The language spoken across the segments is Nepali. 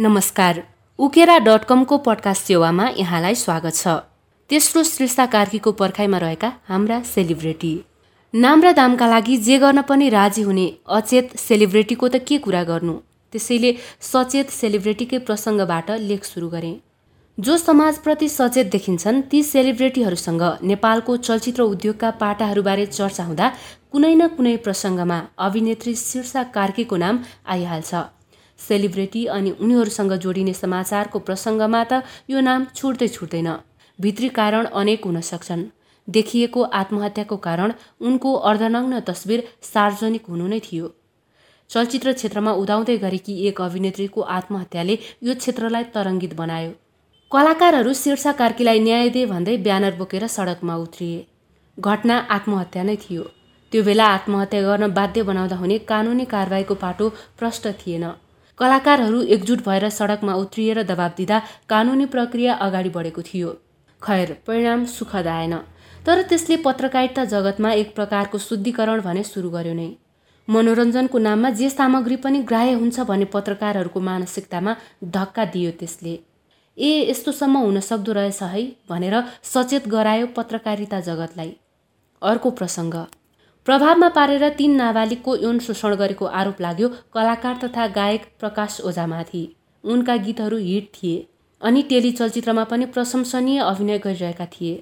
नमस्कार। उकेरा डट कमको पडकास्ट सेवामा यहाँलाई स्वागत छ। तेस्रो श्रेष्ठा कार्कीको पर्खाइमा रहेका हाम्रा सेलिब्रेटी। नाम र दामका लागि जे गर्न पनि राजी हुने अचेत सेलिब्रेटीको त के कुरा गर्नु? त्यसैले सचेत सेलिब्रेटीकै प्रसङ्गबाट लेख सुरु गरेँ। जो समाजप्रति सचेत देखिन्छन् ती सेलिब्रेटीहरूसँग नेपालको चलचित्र उद्योगका पाटाहरूबारे चर्चा हुँदा कुनै न कुनै प्रसङ्गमा अभिनेत्री शीर्षा कार्कीको नाम आइहाल्छ। सेलिब्रेटी अनि उनीहरूसँग जोडिने समाचारको प्रसङ्गमा त यो नाम छुट्दै छुट्दैन। भित्री कारण अनेक हुन सक्छन्। देखिएको आत्महत्याको कारण उनको अर्धनग्न तस्विर सार्वजनिक हुनु नै थियो। चलचित्र क्षेत्रमा उदाउँदै गरेकी एक अभिनेत्रीको आत्महत्याले यो क्षेत्रलाई तरङ्गित बनायो। कलाकारहरू शीर्षा कार्कीलाई न्याय दे भन्दै ब्यानर बोकेर सडकमा उत्रिए। घटना आत्महत्या नै थियो। त्यो बेला आत्महत्या गर्न बाध्य बनाउँदा हुने कानुनी कारवाहीको पाटो प्रष्ट थिएन। कलाकारहरू एकजुट भएर सडकमा उत्रिएर दबाब दिँदा कानुनी प्रक्रिया अगाडि बढेको थियो। खैर परिणाम सुखद आएन तर त्यसले पत्रकारिता जगतमा एक प्रकारको शुद्धिकरण भने सुरु गर्यो नै। मनोरञ्जनको नाममा जे सामग्री पनि ग्राह्य हुन्छ भन्ने पत्रकारहरूको मानसिकतामा धक्का दियो त्यसले। ए यस्तोसम्म हुन सक्दो रहेछ है भनेर सचेत गरायो पत्रकारिता जगतलाई। अर्को प्रसङ्ग। प्रभावमा पारेर तीन नाबालिगको यौन शोषण गरेको आरोप लाग्यो कलाकार तथा गायक प्रकाश ओझामाथि। उनका गीतहरू हिट थिए अनि टेली चलचित्रमा पनि प्रशंसनीय अभिनय गरिरहेका थिए।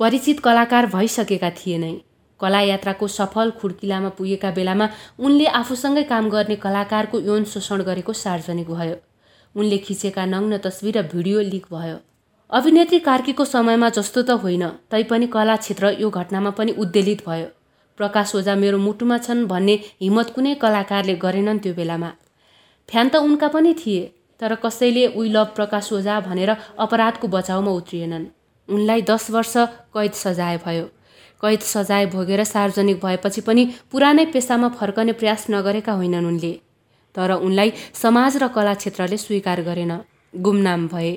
परिचित कलाकार भइसकेका थिए नै। कला यात्राको सफल खुड्किलामा पुगेका बेलामा उनले आफूसँगै काम गर्ने कलाकारको यौन शोषण गरेको सार्वजनिक भयो। उनले खिचेका नग्न तस्विर र भिडियो लिक भयो। अभिनेत्री कार्कीको समयमा जस्तो त होइन तैपनि कला क्षेत्र यो घटनामा पनि उद्वेलित भयो। प्रकाश ओझा मेरो मुटुमा छन् भन्ने हिम्मत कुनै कलाकारले गरेनन् त्यो बेलामा। फ्यान त उनका पनि थिए तर कसैले उइ लभ प्रकाश ओझा भनेर अपराधको बचाउमा उत्रिएनन्। उनलाई दस वर्ष कैद सजाय भयो। कैद सजाय भोगेर सार्वजनिक भएपछि पनि पुरानै पेसामा फर्कने प्रयास नगरेका होइनन् उनले। तर उनलाई समाज र कला क्षेत्रले स्वीकार गरेन। गुमनाम भए।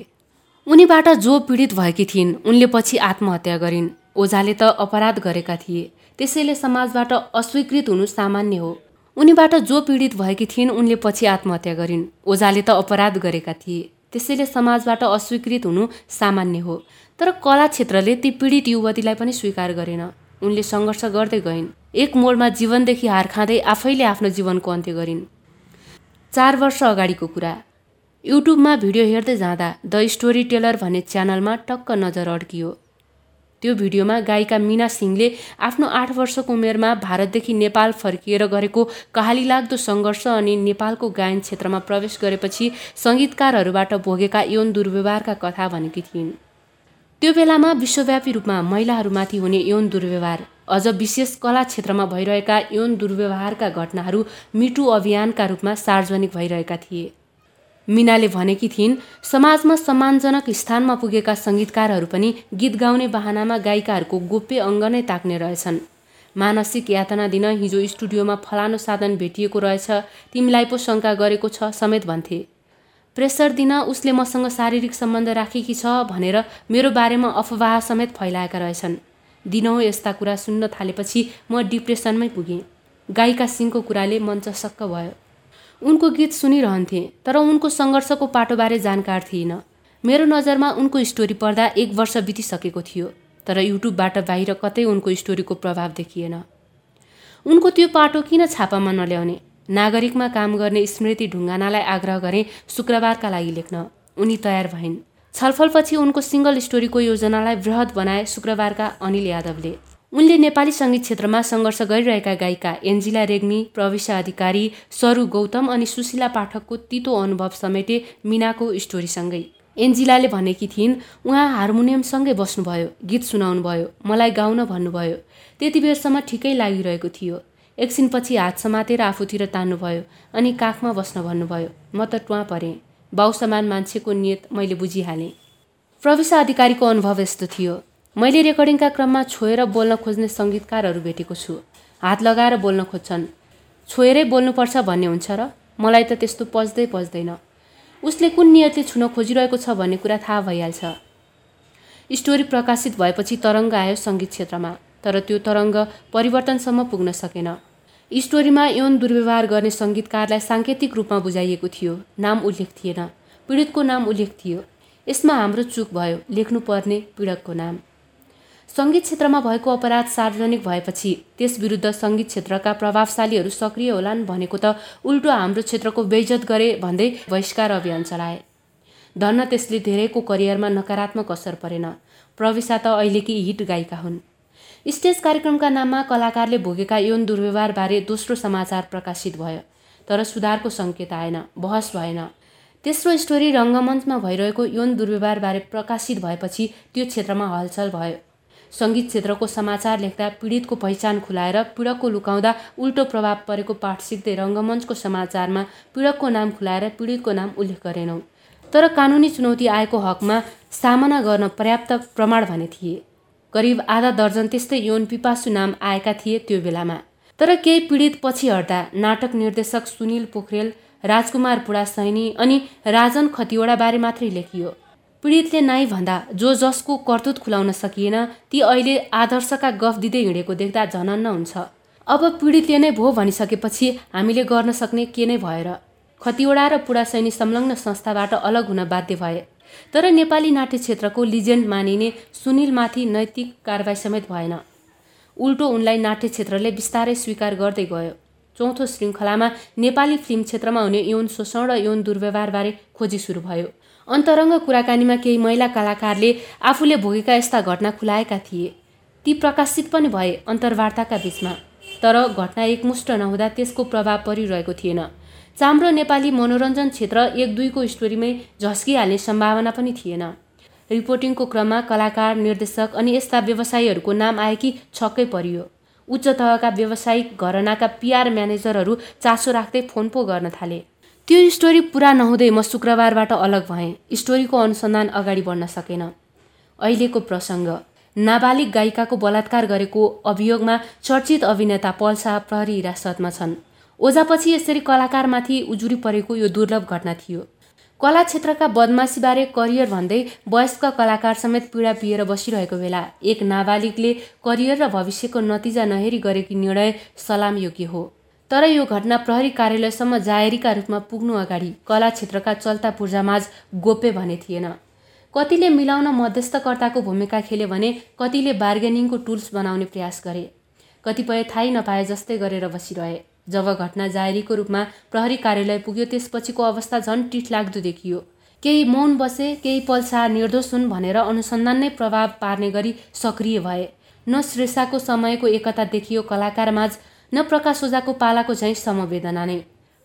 उनीबाट जो पीडित भएकी थिइन् उनले पछि आत्महत्या गरिन्। ओझाले त अपराध गरेका थिए। त्यसैले समाजबाट अस्वीकृत हुनु सामान्य हो। उनीबाट जो पीडित भएकी थिइन् उनले पछि आत्महत्या गरिन्। ओझाले त अपराध गरेका थिए। त्यसैले समाजबाट अस्वीकृत हुनु सामान्य हो। तर कला क्षेत्रले ती पीडित युवतीलाई पनि स्वीकार गरेन। उनले सङ्घर्ष गर्दै गइन्। एक मोडमा जीवनदेखि हार खाँदै आफैले आफ्नो जीवनको अन्त्य गरिन्। चार वर्ष अगाडिको कुरा। युट्युबमा भिडियो हेर्दै जाँदा द स्टोरी टेलर भन्ने च्यानलमा टक्क नजर अड्कियो। त्यो भिडियोमा गायिका मिना सिंहले आफ्नो आठ वर्षको उमेरमा भारतदेखि नेपाल फर्किएर गरेको कहाली लाग्दो सङ्घर्ष अनि नेपालको गायन क्षेत्रमा प्रवेश गरेपछि सङ्गीतकारहरूबाट भोगेका यौन दुर्व्यवहारका कथा भनेकी थिइन्। त्यो बेलामा विश्वव्यापी रूपमा महिलाहरूमाथि हुने यौन दुर्व्यवहार अझ विशेष कला क्षेत्रमा भइरहेका यौन दुर्व्यवहारका घटनाहरू मिटु अभियानका रूपमा सार्वजनिक भइरहेका थिए। मिनाले भनेकी थिइन् समाजमा सम्मानजनक स्थानमा पुगेका सङ्गीतकारहरू पनि गीत गाउने बाहनामा गायिकाहरूको गोप्य अङ्ग नै ताक्ने रहेछन्। मानसिक यातना दिन हिजो स्टुडियोमा फलानो साधन भेटिएको रहेछ तिमीलाई पो शङ्का गरेको छ समेत भन्थे। प्रेसर दिन उसले मसँग शारीरिक सम्बन्ध राखेकी छ भनेर मेरो बारेमा अफवाह समेत फैलाएका रहेछन्। दिनौँ यस्ता कुरा सुन्न थालेपछि म डिप्रेसनमै पुगेँ। गायिका सिंहको कुराले मञ्च सक्क भयो। उनको गीत सुनिरहन्थेँ तर उनको सङ्घर्षको पाटोबारे जानकार थिइनँ मेरो नजरमा उनको स्टोरी पढ्दा एक वर्ष बितिसकेको थियो तर युट्युबबाट बाहिर कतै उनको स्टोरीको प्रभाव देखिएन। उनको त्यो पाटो किन छापामा नल्याउने? नागरिकमा काम गर्ने स्मृति ढुङ्गानालाई आग्रह गरे शुक्रबारका लागि लेख्न। उनी तयार भइन्। छलफलपछि उनको सिङ्गल स्टोरीको योजनालाई वृहत बनाए शुक्रबारका अनिल यादवले। उनले नेपाली सङ्गीत क्षेत्रमा सङ्घर्ष गरिरहेका गायिका एन्जिला रेग्मी प्रविशा अधिकारी सरु गौतम अनि सुशीला पाठकको तितो अनुभव समेटे मिनाको स्टोरीसँगै। एन्जिलाले भनेकी थिइन् उहाँ हार्मोनियमसँगै बस्नुभयो गीत सुनाउनु भयो मलाई गाउन भन्नुभयो। त्यति बेरसम्म ठिकै लागिरहेको थियो। एकछिनपछि हात समातेर आफूतिर तान्नुभयो अनि काखमा बस्न भन्नुभयो म त टुवा परेँ। बाउसमान मान्छेको नियत मैले बुझिहालेँ प्रविशा अधिकारीको अनुभव यस्तो थियो। मैले रेकर्डिङका क्रममा छोएर बोल्न खोज्ने सङ्गीतकारहरू भेटेको छु। हात लगाएर बोल्न खोज्छन्। छोएरै बोल्नुपर्छ भन्ने हुन्छ र मलाई त त्यस्तो पच्दै पच्दैन उसले कुन नियतले छुन खोजिरहेको छ भन्ने कुरा थाहा भइहाल्छ। स्टोरी प्रकाशित भएपछि तरङ्ग आयो सङ्गीत क्षेत्रमा तर त्यो तरङ्ग परिवर्तनसम्म पुग्न सकेन। स्टोरीमा यौन दुर्व्यवहार गर्ने सङ्गीतकारलाई साङ्केतिक रूपमा बुझाइएको थियो। नाम उल्लेख थिएन। पीडितको नाम उल्लेख थियो। यसमा हाम्रो चुक भयो। लेख्नुपर्ने पीडकको नाम। सङ्गीत क्षेत्रमा भएको अपराध सार्वजनिक भएपछि त्यस विरुद्ध सङ्गीत क्षेत्रका प्रभावशालीहरू सक्रिय होलान् भनेको त उल्टो हाम्रो क्षेत्रको बेइज्जत गरे भन्दै बहिष्कार अभियान चलाए। धन्न त्यसले धेरैको करियरमा नकारात्मक असर परेन। प्रविशा त अहिलेकी हिट गायिका हुन्। स्टेज कार्यक्रमका नाममा कलाकारले भोगेका यौन दुर्व्यवहारबारे दोस्रो समाचार प्रकाशित भयो तर सुधारको सङ्केत आएन बहस भएन। तेस्रो स्टोरी रङ्गमञ्चमा भइरहेको यौन दुर्व्यवहारबारे प्रकाशित भएपछि त्यो क्षेत्रमा हलचल भयो। सङ्गीत क्षेत्रको समाचार लेख्दा पीडितको पहिचान खुलाएर पीडकको लुकाउँदा उल्टो प्रभाव परेको पाठ सिक्दै रङ्गमञ्चको समाचारमा पीडकको नाम खुलाएर पीडितको नाम उल्लेख गरेनौँ। तर कानुनी चुनौती आएको हकमा सामना गर्न पर्याप्त प्रमाण भने थिए। करिब आधा दर्जन त्यस्तै यौन पिपासु नाम आएका थिए त्यो बेलामा। तर केही पीडित पछि हट्दा नाटक निर्देशक सुनिल पोखरेल राजकुमार पुडा सैनी अनि राजन खतिवडाबारे मात्रै लेखियो। पीडितले नाइ भन्दा जो जसको कर्तुत खुलाउन सकिएन ती अहिले आदर्शका गफ दिँदै हिँडेको देख्दा झनन्न हुन्छ। अब पीडितले नै भो भनिसकेपछि हामीले गर्न सक्ने के नै भएर। खतिवडा र पुडा सैनी संलग्न संस्थाबाट अलग हुन बाध्य भए। तर नेपाली नाट्य क्षेत्रको लिजेन्ड मानिने सुनिलमाथि नैतिक कारवाही समेत भएन। उल्टो उनलाई नाट्य क्षेत्रले बिस्तारै स्वीकार गर्दै गयो। चौथो श्रृङ्खलामा नेपाली फिल्म क्षेत्रमा हुने यौन शोषण र यौन दुर्व्यवहारबारे खोजी सुरु भयो। अन्तरङ्ग कुराकानीमा केही महिला कलाकारले आफूले भोगेका यस्ता घटना खुलाएका थिए। ती प्रकाशित पनि भए अन्तर्वार्ताका बिचमा। तर घटना एकमुष्ट नहुँदा त्यसको प्रभाव परिरहेको थिएन। चाम्रो नेपाली मनोरञ्जन क्षेत्र एक दुईको स्टोरीमै झस्किहाल्ने सम्भावना पनि थिएन। रिपोर्टिङको क्रममा कलाकार निर्देशक अनि यस्ता व्यवसायीहरूको नाम आए कि छक्कै परियो। उच्च तहका व्यावसायिक घरनाका पिआर म्यानेजरहरू चासो राख्दै फोन पो गर्न थाले। त्यो स्टोरी पुरा नहुँदै म शुक्रबारबाट अलग भएँ। स्टोरीको अनुसन्धान अगाडि बढ्न सकेन। अहिलेको प्रसङ्ग। नाबालिग गायिकाको बलात्कार गरेको अभियोगमा चर्चित अभिनेता पल शाह प्रहरी हिरासतमा छन्। ओझापछि यसरी कलाकारमाथि उजुरी परेको यो दुर्लभ घटना थियो। कला क्षेत्रका बदमासीबारे करियर भन्दै वयस्क कलाकार समेत पीडा पिएर बसिरहेको बेला एक नाबालिगले करियर र भविष्यको नतिजा नहेरी गरेकी निर्णय सलाम योग्य हो। तर यो घटना प्रहरी कार्यालयसम्म जाहेरीका रूपमा पुग्नु अगाडि कला क्षेत्रका चल्ता पूर्जामाझ गोप्य भने थिएन। कतिले मिलाउन मध्यस्थकर्ताको भूमिका खेल्यो भने कतिले बार्गेनिङको टुल्स बनाउने प्रयास गरे। कतिपय थाहै नपाए जस्तै गरेर बसिरहे। जब घटना जाहेरीको रूपमा प्रहरी कार्यालय पुग्यो त्यसपछिको अवस्था झन् लाग्दो देखियो। केही मौन बसे केही पल्सा निर्दोष हुन् भनेर अनुसन्धान नै प्रभाव पार्ने गरी सक्रिय भए। न श्रेषाको समयको एकता देखियो कलाकारमाझ न प्रकाश ओझाको पालाको झैँ समवेदना नै।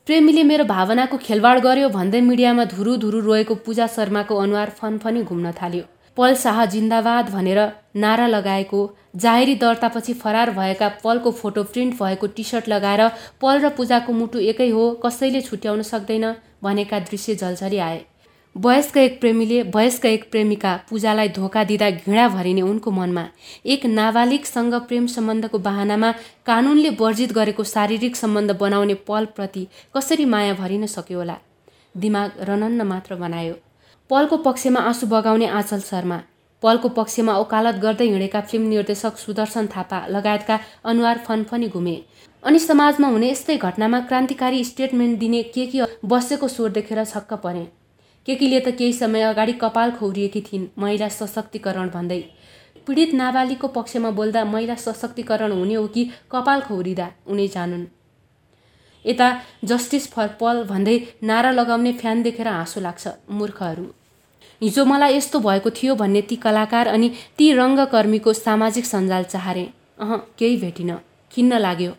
प्रेमीले मेरो भावनाको खेलवाड गर्यो भन्दै मिडियामा धुरु धुरु रोएको पूजा शर्माको अनुहार फनफनी घुम्न थाल्यो। पल शाह जिन्दाबाद भनेर नारा लगाएको जाहेरी दर्तापछि फरार भएका पलको फोटो प्रिन्ट भएको टी सर्ट लगाएर पल र पूजाको मुटु एकै हो कसैले छुट्याउन सक्दैन भनेका दृश्य झल्झली आए। वयस्क एक प्रेमीले वयस्क एक प्रेमिका पूजालाई धोका दिँदा घृणा भरिने उनको मनमा एक नाबालिगसँग प्रेम सम्बन्धको बाहनामा कानुनले वर्जित गरेको शारीरिक सम्बन्ध बनाउने पलप्रति कसरी माया भरिन सक्यो होला? दिमाग रनन्न मात्र बनायो। पलको पक्षमा आँसु बगाउने आँचल शर्मा पलको पक्षमा ओकालत गर्दै हिँडेका फिल्म निर्देशक सुदर्शन थापा लगायतका अनुहार फनफनी घुमे। अनि समाजमा हुने यस्तै घटनामा क्रान्तिकारी स्टेटमेन्ट दिने के के बसेको स्वर देखेर छक्क परे। केकीले त केही समय अगाडि कपाल खौरिएकी थिइन् महिला सशक्तिकरण भन्दै। पीडित नाबालिगको पक्षमा बोल्दा महिला सशक्तिकरण हुने हो कि कपाल खौरिँदा उनी जानुन्। यता जस्टिस फर पल भन्दै नारा लगाउने फ्यान देखेर हाँसो लाग्छ मूर्खहरू। हिजो मलाई यस्तो भएको थियो भन्ने ती कलाकार अनि ती रङ्गकर्मीको सामाजिक सञ्जाल चाहरे। अह केही भेटिन। खिन्न लाग्यो।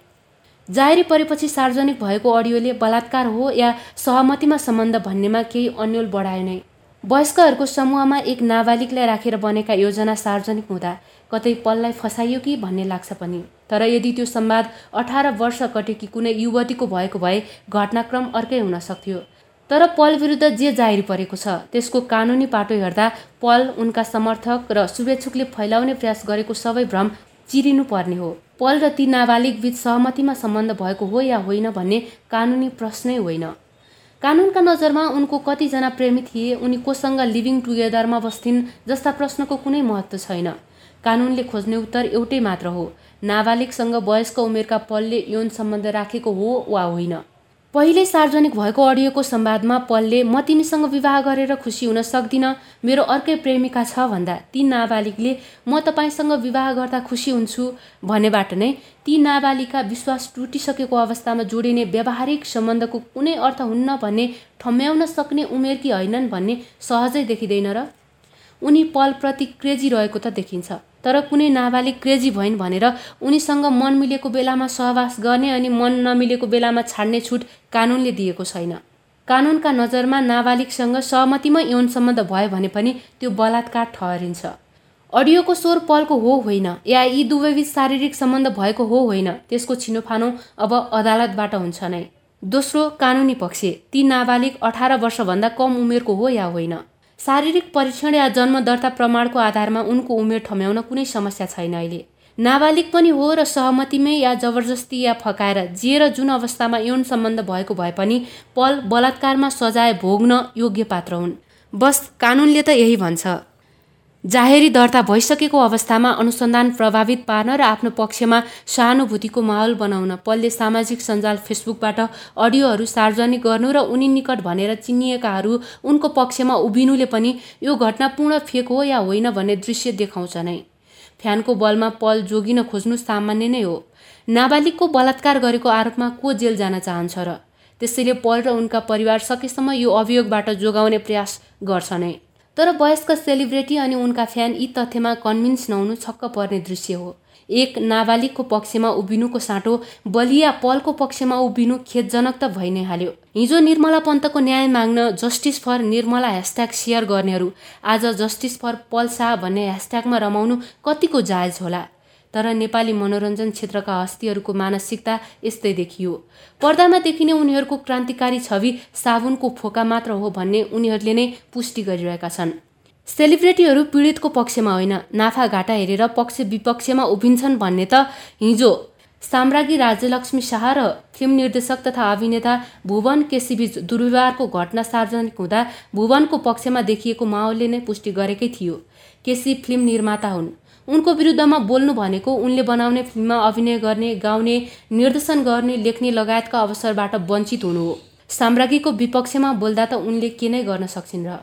जाहेरी परेपछि सार्वजनिक भएको अडियोले बलात्कार हो या सहमतिमा सम्बन्ध भन्नेमा केही अन्यल बढाए नै। वयस्कहरूको समूहमा एक नाबालिगलाई राखेर बनेका योजना सार्वजनिक हुँदा कतै पललाई फसाइयो कि भन्ने लाग्छ पनि। तर यदि त्यो संवाद अठार वर्ष कटेकी कुनै युवतीको भएको भए घटनाक्रम अर्कै हुन सक्थ्यो। तर पल विरुद्ध जे जाहेरी परेको छ त्यसको कानुनी पाटो हेर्दा पल उनका समर्थक र शुभेच्छुकले फैलाउने प्रयास गरेको सबै भ्रम चिरिनु पर्ने हो। पल र ती नाबालिग बीच सहमतिमा सम्बन्ध भएको हो या होइन भन्ने कानुनी प्रश्नै होइन। कानुनका नजरमा उनको कतिजना प्रेमी थिए उनी कोसँग लिभिङ टुगेदरमा बस्थिन् जस्ता प्रश्नको कुनै महत्त्व छैन। कानुनले खोज्ने उत्तर एउटै मात्र हो। नाबालिगसँग वयस्क उमेरका पलले यौन सम्बन्ध राखेको हो वा होइन। पहिले सार्वजनिक भएको अडियोको संवादमा पलले म तिमीसँग विवाह गरेर खुसी हुन सक्दिनँ। मेरो अर्कै प्रेमिका छ भन्दा ती नाबालिगले म तपाईँसँग विवाह गर्दा खुसी हुन्छु भनेबाट नै ती नाबालिगका विश्वास टुटिसकेको अवस्थामा जोडिने व्यावहारिक सम्बन्धको कुनै अर्थ हुन्न भन्ने ठम्याउन सक्ने उमेरकी होइनन् भन्ने सहजै देखिँदैन र उनी पलप्रति क्रेजी रहेको त देखिन्छ। तर कुनै नाबालिग क्रेजी भइन् भनेर उनीसँग मन मिलेको बेलामा सहवास गर्ने अनि मन नमिलेको बेलामा छाड्ने छुट कानुनले दिएको छैन। कानुनका नजरमा नाबालिगसँग सहमतिमा यौन सम्बन्ध भयो भने पनि त्यो बलात्कार ठहरिन्छ। अडियोको स्वर पलको हो होइन या यी दुवैबीच शारीरिक सम्बन्ध भएको हो होइन त्यसको छिनोफानो अब अदालतबाट हुन्छ नै। दोस्रो कानुनी पक्ष ती नाबालिग अठार वर्षभन्दा कम उमेरको हो या होइन। शारीरिक परीक्षण या जन्म दर्ता प्रमाणको आधारमा उनको उमेर ठम्याउन कुनै समस्या छैन अहिले। नाबालिग पनि हो र सहमतिमै या जबरजस्ती या फकाएर जे र जुन अवस्थामा यौन सम्बन्ध भएको भए पनि पल बलात्कारमा सजाय भोग्न योग्य पात्र हुन्। बस कानुनले त यही भन्छ। जाहेरी दर्ता भइसकेको अवस्थामा अनुसन्धान प्रभावित पार्न र आफ्नो पक्षमा सहानुभूतिको माहौल बनाउन पलले सामाजिक सञ्जाल फेसबुकबाट अडियोहरू सार्वजनिक गर्नु र उनी निकट भनेर चिनिएकाहरू उनको पक्षमा उभिनुले पनि यो घटना पूर्ण फेक हो या होइन भन्ने दृश्य देखाउँछ नै फ्यानको बलमा पल जोगिन खोज्नु सामान्य नै हो। नाबालिगको बलात्कार गरेको आरोपमा को जेल जान चाहन्छ र? त्यसैले पल र उनका परिवार सकेसम्म यो अभियोगबाट जोगाउने प्रयास गर्छ नै तर वयस्क सेलिब्रेटी अनि उनका फ्यान यी तथ्यमा कन्भिन्स नहुनु छक्क पर्ने दृश्य हो। एक नाबालिगको पक्षमा उभिनुको साँटो बलिया पलको पक्षमा उभिनु खेदजनक त भइ नै हाल्यो। हिजो निर्मला पन्तको न्याय माग्न justice for Nirmala hashtag share गर्नेहरू आज जस्टिस फर पल शाह भन्ने ह्यासट्यागमा रमाउनु कतिको जायज होला? तर नेपाली मनोरञ्जन क्षेत्रका हस्तीहरूको मानसिकता यस्तै देखियो। पर्दामा देखिने उनीहरूको क्रान्तिकारी छवि साबुनको फोका मात्र हो भन्ने उनीहरूले नै पुष्टि गरिरहेका छन्। सेलिब्रेटीहरू पीडितको पक्षमा होइन नाफा घाटा हेरेर पक्ष विपक्षमा उभिन्छन् भन्ने त हिजो साम्राज्ञी राज्यलक्ष्मी शाह र फिल्म निर्देशक तथा अभिनेता भुवन केसीबीच दुर्व्यवहारको घटना सार्वजनिक हुँदा भुवनको पक्षमा देखिएको माहौलले नै पुष्टि गरेकै थियो। केसी फिल्म निर्माता हुन्। उनको विरुद्धमा बोल्नु भनेको उनले बनाउने फिल्ममा अभिनय गर्ने गाउने निर्देशन गर्ने लेख्ने लगायतका अवसरबाट वञ्चित हुनु हो। साम्राज्ञीको विपक्षमा बोल्दा त उनले के नै गर्न सक्छिन् र।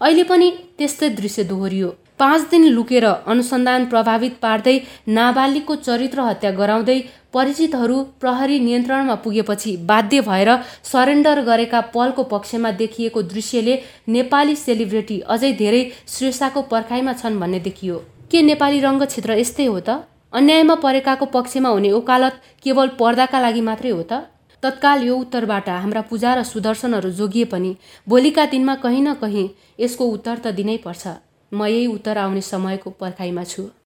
अहिले पनि त्यस्तै दृश्य दोहोरियो। पाँच दिन लुकेर अनुसन्धान प्रभावित पार्दै नाबालिगको चरित्र हत्या गराउँदै परिचितहरू प्रहरी नियन्त्रणमा पुगेपछि बाध्य भएर सरेन्डर गरेका पलको पक्षमा देखिएको दृश्यले नेपाली सेलिब्रेटी अझै धेरै शीर्षाको पर्खाइमा छन् भन्ने देखियो। के नेपाली रङ्गक्षेत्र यस्तै हो त? अन्यायमा परेकाको पक्षमा हुने ओकालत केवल पर्दाका लागि मात्रै हो त? तत्काल यो उत्तरबाट हाम्रा पूजा र सुदर्शनहरू जोगिए पनि भोलिका दिनमा कहीँ न कहीँ यसको उत्तर त दिनै पर्छ। म यही उत्तर आउने समयको पर्खाइमा छु।